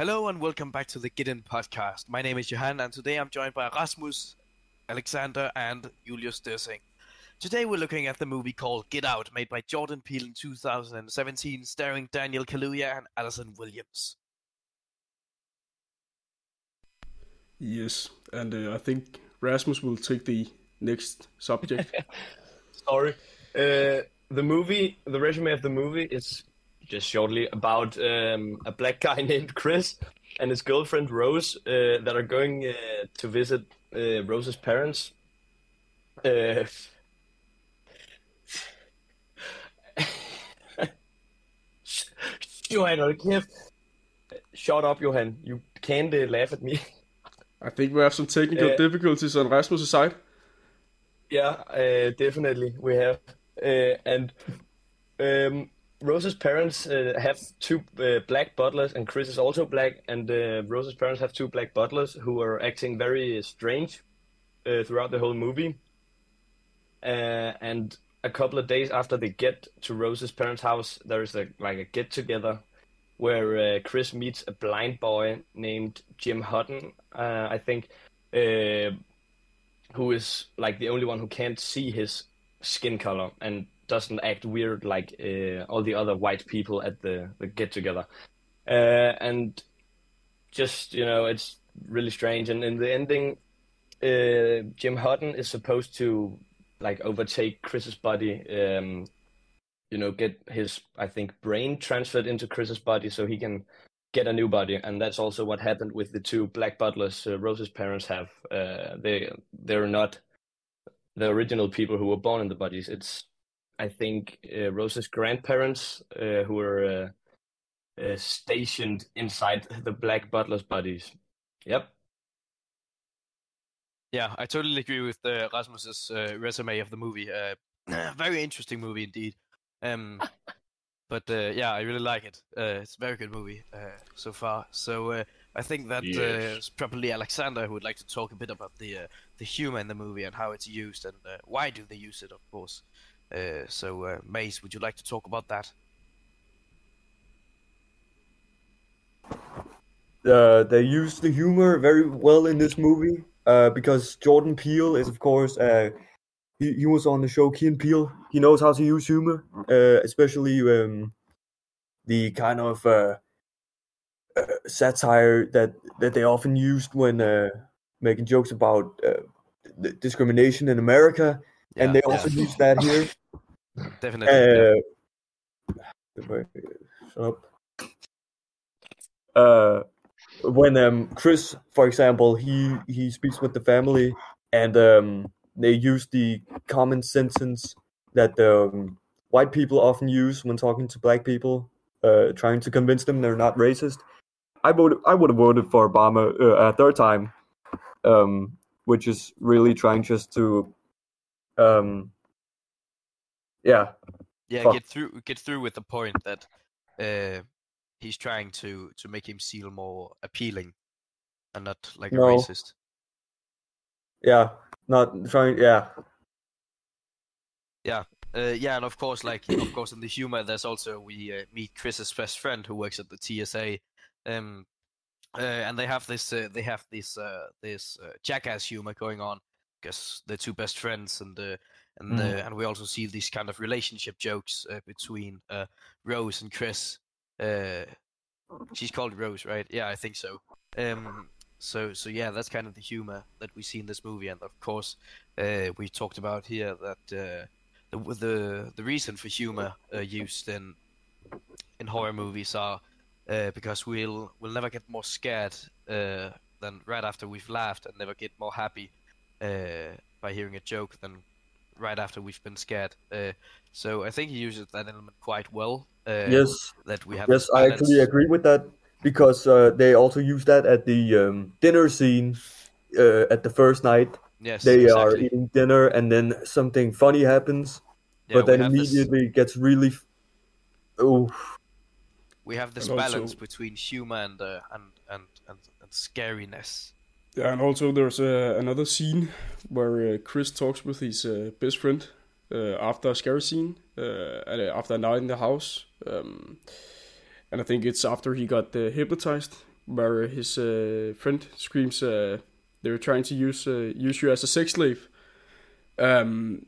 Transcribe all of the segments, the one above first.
Hello and welcome back to the Get In podcast. My name is Johan and today I'm joined by Rasmus, Alexander, and Julius Dersing. Today we're looking at the movie called Get Out, made by Jordan Peele in 2017, starring Daniel Kaluuya and Allison Williams. Yes, and uh, I think Rasmus will take the next subject. Sorry. Uh, the movie, the resume of the movie is just shortly about um, a black guy named Chris and his girlfriend Rose uh, that are going uh, to visit uh, Rose's parents. Uh, Johan, kæft. Shut up, Johan. You can't uh, laugh at me. I think we have some technical Uh, difficulties on Rasmus' side. Yeah, uh, definitely we have. Uh, and um, Rose's parents uh, have two uh, black butlers, and Chris is also black. And uh, Rose's parents have two black butlers who are acting very strange uh, throughout the whole movie. Uh, and a couple of days after they get to Rose's parents' house, there is a like a get together where uh, Chris meets a blind boy named Jim Hudson, uh, I think, uh, who is like the only one who can't see his skin color and doesn't act weird like uh, all the other white people at the, the get together. Uh, and just, you know, it's really strange. And in the ending, uh, Jim Hudson is supposed to like overtake Chris's body, um, you know, get his, I think, brain transferred into Chris's body so he can get a new body. And that's also what happened with the two black butlers uh, Rose's parents have. Uh, they, they're not the original people who were born in the bodies. It's, I think, uh, Rose's grandparents uh, who were uh, uh, stationed inside the black butlers' bodies. Yep. Yeah, I totally agree with uh, Rasmus's uh, resume of the movie. Uh, very interesting movie indeed. Um, but uh, yeah, I really like it. Uh, it's a very good movie uh, so far. So uh, I think that Yes. uh, it's probably Alexander who would like to talk a bit about the uh, the humor in the movie and how it's used and uh, why do they use it, of course. Uh, so uh, Mace, would you like to talk about that? uh, they use the humor very well in this movie uh, because Jordan Peele is, of course, uh, he, he was on the show Key and Peele. He knows how to use humor, uh, especially um, the kind of uh, uh, satire that, that they often used when uh, making jokes about uh, d- discrimination in America. and they also use that here. Definitely. Uh. Uh, when um Chris, for example, he he speaks with the family, and um they use the common sentence that um, white people often use when talking to black people, uh, trying to convince them they're not racist. I voted. I would have voted for Obama uh, a third time, um, which is really trying just to, um, yeah, yeah fuck. get through get through with the point that uh he's trying to to make him seem more appealing and not like No. a racist yeah, not trying. Yeah, uh, yeah and of course like of course in the humor there's also we uh, meet chris's best friend who works at the tsa um uh, and they have this uh, they have this uh this uh, jackass humor going on because they're two best friends and and uh, and we also see these kind of relationship jokes uh, between uh, Rose and Chris. Uh, she's called Rose, right? Yeah, I think so. Um, so so yeah, that's kind of the humor that we see in this movie, and of course, uh, we talked about here that uh, the the the reason for humor uh, used in in horror movies are uh, because we'll we'll never get more scared uh, than right after we've laughed, and never get more happy uh, by hearing a joke than right after we've been scared. Uh, so I think he uses that element quite well. Uh, yes, That we have. yes, I actually agree with that because uh, they also use that at the um, dinner scene uh, at the first night. Yes, They are eating dinner, and then something funny happens, Yeah, but then have this- immediately it gets really. f- Oh, we have this And also- balance between humor and uh, and, and and and scariness. Yeah, and also there's uh, another scene where uh, Chris talks with his uh, best friend uh, after a scary scene, uh, after a night in the house. Um, and I think it's after he got uh, hypnotized where his uh, friend screams, uh, "They're trying to use uh, use you as a sex slave," um,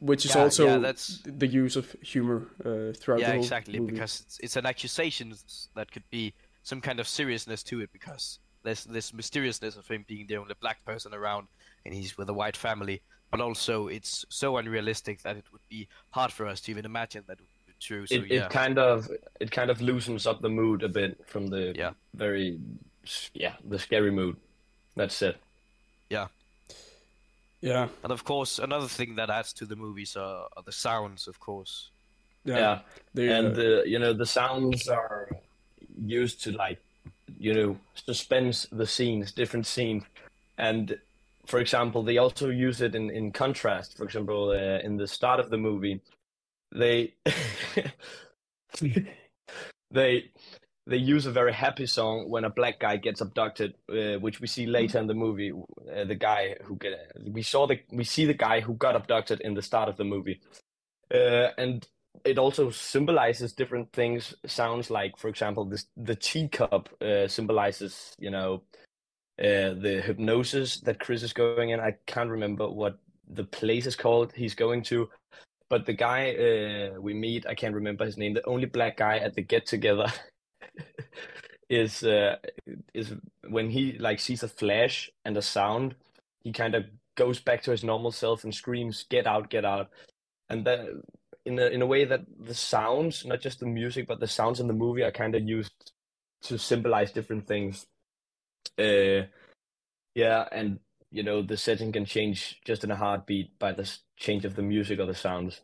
which is Yeah, also yeah, that's- the use of humor uh, throughout the yeah, exactly. movie. Because it's, it's an accusation that could be some kind of seriousness to it because there's this mysteriousness of him being the only black person around and he's with a white family. But also, it's so unrealistic that it would be hard for us to even imagine that it would be true. So it, yeah, it kind of it kind of loosens up the mood a bit from the Yeah. very yeah the scary mood. That's it. yeah. yeah, And of course, another thing that adds to the movies are, are the sounds, of course. yeah, Yeah, They, and uh, uh, you know the sounds are used to like you know suspense the scenes, different scenes, and for example, they also use it in in contrast. For example, uh, in the start of the movie, they they they use a very happy song when a black guy gets abducted, uh, which we see later in the movie. Uh, the guy who get we saw the we see the guy who got abducted in the start of the movie, uh, and it also symbolizes different things. Sounds like, for example, this the teacup uh, symbolizes you know uh, the hypnosis that Chris is going in. I can't remember what the place is called he's going to, but the guy uh, we meet, I can't remember his name. The only black guy at the get together is uh, is when he like sees a flash and a sound, he kind of goes back to his normal self and screams, "Get out! Get out!" And that in a in a way that the sounds, not just the music, but the sounds in the movie are kind of used to symbolize different things. Uh, yeah, and you know the setting can change just in a heartbeat by the change of the music or the sounds.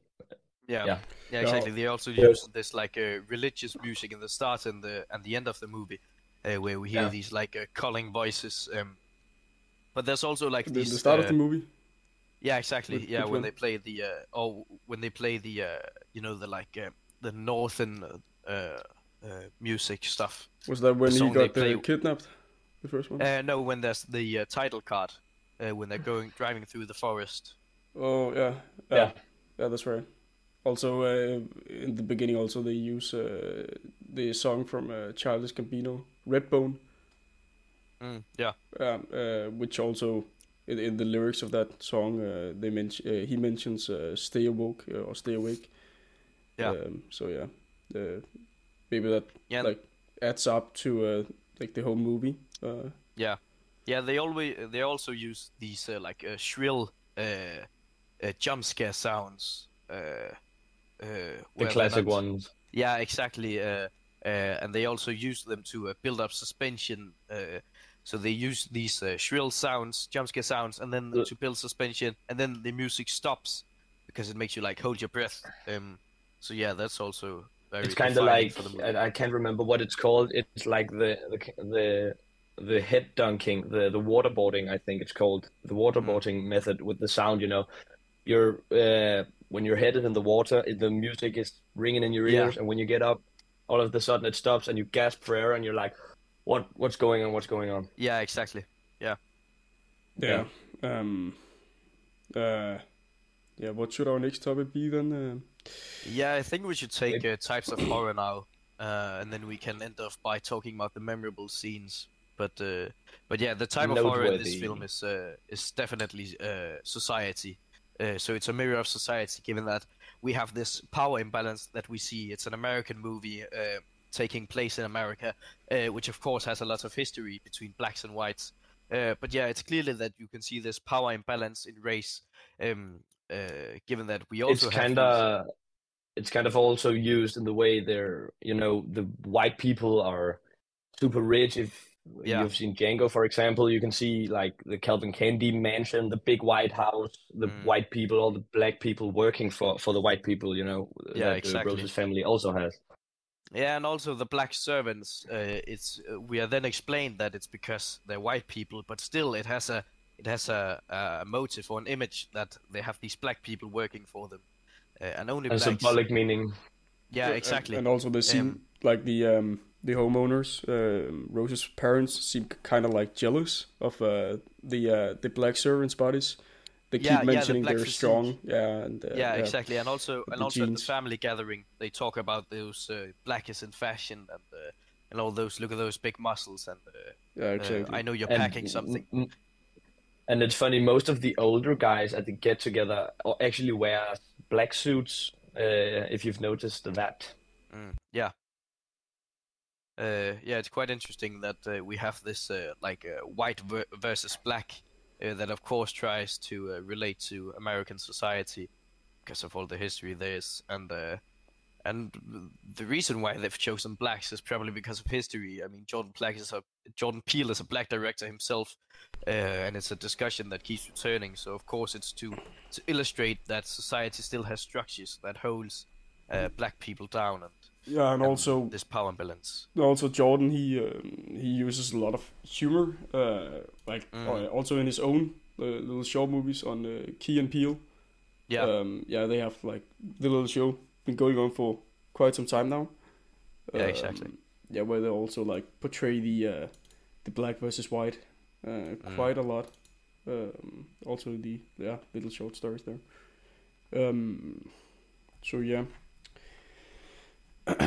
Yeah, Yeah. yeah, exactly. They also Yes. use this like uh, religious music in the start and the and the end of the movie, uh, where we hear Yeah. these like uh, calling voices. Um, but there's also like the, these. the start uh, of the movie. Yeah, exactly. Which- yeah, which when one? they play the uh, or when they play the uh, you know the like uh, the northern uh, uh, music stuff. Was that when the he got uh, play- kidnapped? The first one. Uh, no, when there's the uh, title card, uh, when they're going driving through the forest. Oh yeah, yeah, Yeah. yeah, that's right. Also, uh, in the beginning, also they use uh, the song from uh, Childish Gambino, Redbone, Mm, yeah, um, uh, which also in, in the lyrics of that song, uh, they mention uh, he mentions uh, "Stay awoke" uh, or "Stay awake." Yeah. Um, so yeah, uh, maybe that yeah, like adds up to uh, like the whole movie. Uh, yeah, yeah. They always they also use these uh, like uh, shrill uh, uh, jump scare sounds. Uh, uh, The classic not- ones. Yeah, exactly. Uh, uh, and they also use them to uh, build up suspension. So they use these uh, shrill sounds, jump scare sounds, and then Uh. to build suspension, and then the music stops because it makes you like hold your breath. Um, so yeah, that's also very. It's kind of like for the movie. I, can't remember what it's called. It's like the the the, the head dunking, the the waterboarding. I think it's called the waterboarding method with the sound. You know, you're uh, when your head is in the water, the music is ringing in your Yeah. ears, and when you get up, all of a sudden it stops, and you gasp for air, and you're like, "What what's going on? What's going on?" Yeah, exactly. yeah. Yeah. Um. Uh. Yeah. What should our next topic be then? Uh, Yeah, I think we should take uh, types of horror now, uh, and then we can end off by talking about the memorable scenes. But uh, but yeah, the type of horror in this film is uh, is definitely uh, society. Uh, so it's a mirror of society, given that we have this power imbalance that we see. It's an American movie uh, taking place in America, uh, which of course has a lot of history between blacks and whites. Uh, but yeah, it's clearly that you can see this power imbalance in race, um, uh, given that we also it's kind of it's kind of also used in the way they're you know the white people are super rich if Yeah. you've seen Django for example you can see like the Calvin Kennedy mansion the big white house the Mm. white people all the black people working for for the white people you know Yeah, that exactly. Rose's family also has Yeah, and also the black servants. Uh, it's uh, we are then explained that it's because they're white people, but still it has a it has a, a motive or an image that they have these black people working for them, uh, and only a blacks. symbolic meaning Yeah, and- exactly. And, also the scene, Um, like the um, the homeowners, um, Rose's parents seem kind of like jealous of uh, the uh, the black servants' bodies. They keep Yeah, yeah, the mentioning black they're physique. strong. Yeah, and uh, yeah, exactly. And also and the also at jeans. the family gathering, they talk about those uh, black is in fashion, and uh, and all those look at those big muscles and uh, Yeah, uh, exactly. I know you're And- packing something. mm, mm. And it's funny, most of the older guys at the get together actually wear black suits, uh, if you've noticed that. Mm, yeah. Uh, yeah, it's quite interesting that uh, we have this uh, like uh, white ver- versus black uh, that, of course, tries to uh, relate to American society because of all the history there is, and uh, and the reason why they've chosen blacks is probably because of history. I mean, Jordan Black is a Jordan Peele is a black director himself, uh, and it's a discussion that keeps returning. So of course, it's to to illustrate that society still has structures that holds uh, black people down and yeah, and and also this power imbalance. also Jordan he um, he uses a lot of humor, uh, like Mm. uh, also in his own uh, little short movies on uh, Key and Peele. Yeah, Um, yeah, they have like the little show been going on for quite some time now. Yeah, exactly. Um, Yeah, where they also like portray the uh, the black versus white uh, Mm. quite a lot. Um, also the yeah little short stories there. Um, so yeah.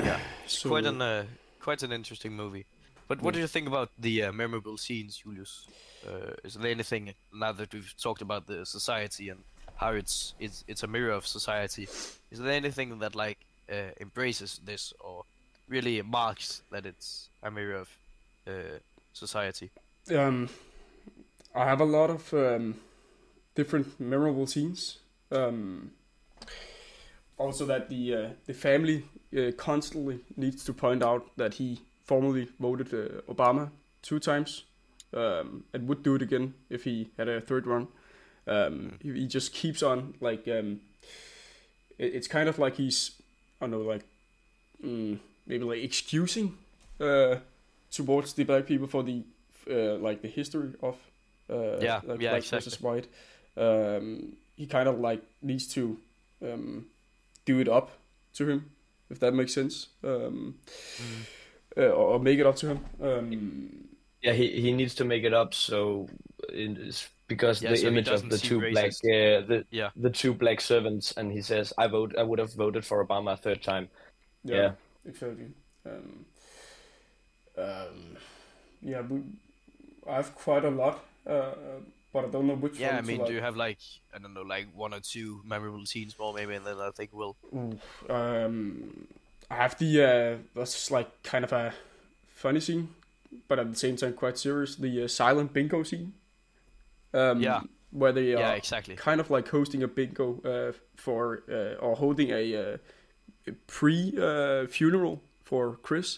Yeah, so, quite an uh, quite an interesting movie. But what Yeah. do you think about the uh, memorable scenes, Julius? Uh, is there anything now that we've talked about the society and how it's it's it's a mirror of society? Is there anything that like uh, embraces this or really marks that it's a mirror of uh, society? um, I have a lot of um, different memorable scenes. Um, also, that the uh, the family uh, constantly needs to point out that he formally voted uh, Obama two times, um, and would do it again if he had a third run. Um, he, he just keeps on like um, it, it's kind of like he's I don't know like mm, maybe like excusing uh, towards the black people for the uh, like the history of uh, Yeah, like yeah, black exactly. versus white. Um, he kind of like needs to um, do it up to him, if that makes sense, um, uh, or, or make it up to him. Um, Yeah, he, he needs to make it up so it is because Yeah, the so image of the seem two black racist. uh, the Yeah. the two black servants and he says I vote I would have voted for Obama a third time. yeah, Yeah. exactly. Um, um, yeah, we, I have quite a lot, uh, but I don't know which Yeah, I mean, like. do you have like I don't know, like one or two memorable scenes more maybe, and then I think we'll. Oof, um, I have the uh, that's like kind of a funny scene, but at the same time quite serious. The uh, silent bingo scene. Um, Yeah. Where they are Yeah, exactly. kind of like hosting a bingo uh, for uh, or holding a, uh, a pre uh, funeral for Chris,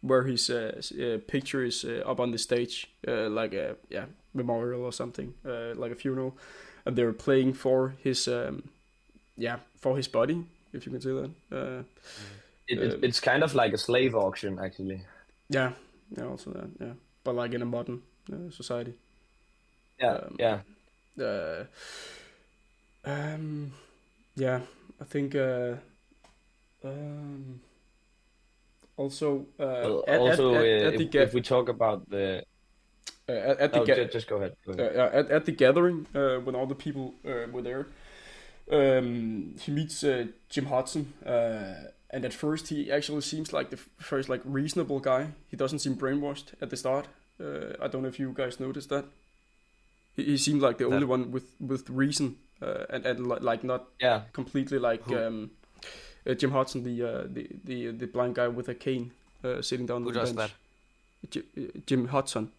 where his uh, uh, picture is uh, up on the stage, uh, like a yeah memorial or something, uh, like a funeral, and they're playing for his um, yeah for his body, if you can say that. Uh, It, it, Um, it's kind of like a slave auction actually. yeah, yeah, also that, yeah, but like in a modern uh, society. Yeah, Um, yeah. Uh, um, yeah, I think. Uh, um, also, uh, Well, at, also, at, uh, at, if, if we talk about the uh, at, the oh, ga- ju- just go ahead. Go ahead. uh, at, at the gathering uh, when all the people uh, were there, um, he meets uh, Jim Hudson, uh, and at first he actually seems like the first like reasonable guy. He doesn't seem brainwashed at the start. Uh, I don't know if you guys noticed that. He, he seemed like the No. only one with with reason, uh, and and like not Yeah, completely like Who? um, Jim Hudson, the uh, the the the blind guy with a cane, uh, sitting down Who does bench. that? Uh, Jim Hudson.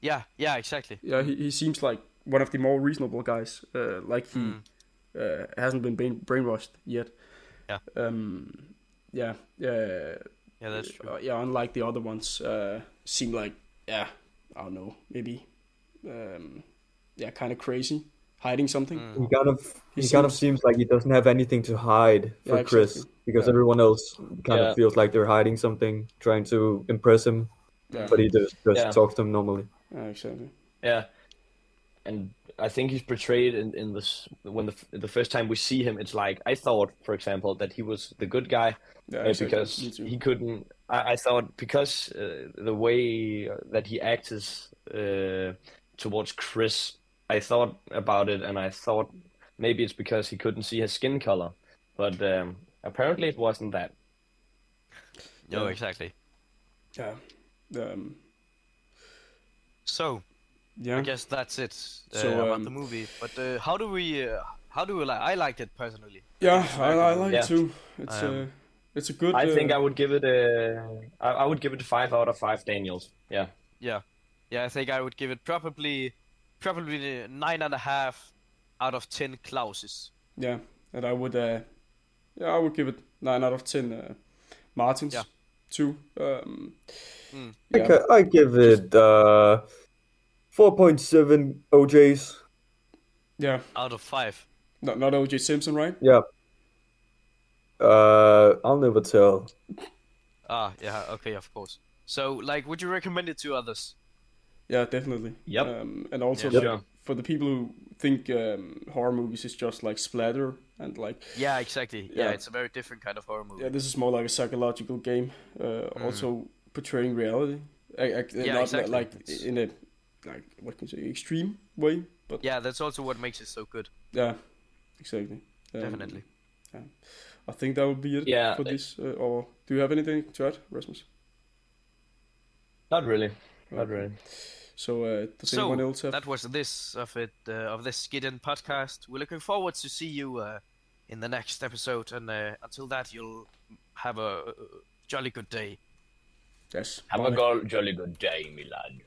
Yeah, yeah, exactly. Yeah, he, he seems like one of the more reasonable guys. Uh, like he Mm. uh, hasn't been brain- brainwashed yet. Yeah. Um. Yeah. Uh, Yeah, that's true. uh, yeah. Unlike the other ones, uh, seem like yeah. I don't know. Maybe. Um. Yeah. Kind of crazy, hiding something. Mm. He kind of He he, kind of seems- seems like he doesn't have anything to hide for Yeah, Chris exactly. because Yeah. everyone else kind Yeah. of feels like they're hiding something, trying to impress him, Yeah. but he just just Yeah. talks to him normally. Yeah, exactly. yeah. And I think he's portrayed in in this when the the first time we see him, it's like I thought, for example, that he was the good guy Yeah. uh, exactly. because he couldn't. I, I thought because uh, the way that he acts is, uh, towards Chris, I thought about it and I thought maybe it's because he couldn't see his skin color, but um, apparently it wasn't that. No, Yeah. exactly. Yeah. Um, So yeah. I guess that's it uh, So, about um, the movie. But uh, how do we? Uh, how do we like? I liked it personally. Yeah, I, I like Yeah. it too. It's Um, uh, it's a good. I uh, think I would give it a. I, I would give it five out of five. Daniels. Yeah. Yeah, yeah. I think I would give it probably, probably nine and a half out of ten Clauses. Yeah, and I would. Uh, yeah, I would give it nine out of ten. Uh, Martins. Yeah. Too. Um, Mm. I, yeah. ca- I give it uh, 4.7 OJs. yeah. Out of five. Not not OJ Simpson, right? Yeah. Uh, I'll never tell. Ah, yeah. Okay, of course. So, like, would you recommend it to others? Yeah, definitely. Yep. Um, and also Yeah, like, sure. for the people who think um, horror movies is just like splatter and like Yeah, exactly. Yeah, Yeah. it's a very different kind of horror movie. yeah, this is more like a psychological game. Uh, Also portraying reality. I, I, Mm. Yeah, not exactly. like It's- in a like what can you say extreme way, but Yeah, that's also what makes it so good. yeah, exactly. Um, Definitely. I think that would be it Yeah, for it- this. Uh, or do you have anything to add, Rasmus? Not really. Not really. So uh, does So anyone else have? that was this of it uh, of this Skidden podcast. We're looking forward to see you uh, in the next episode, and uh, until that, you'll have a uh, jolly good day. Yes. Have a go- jolly good day, my lad.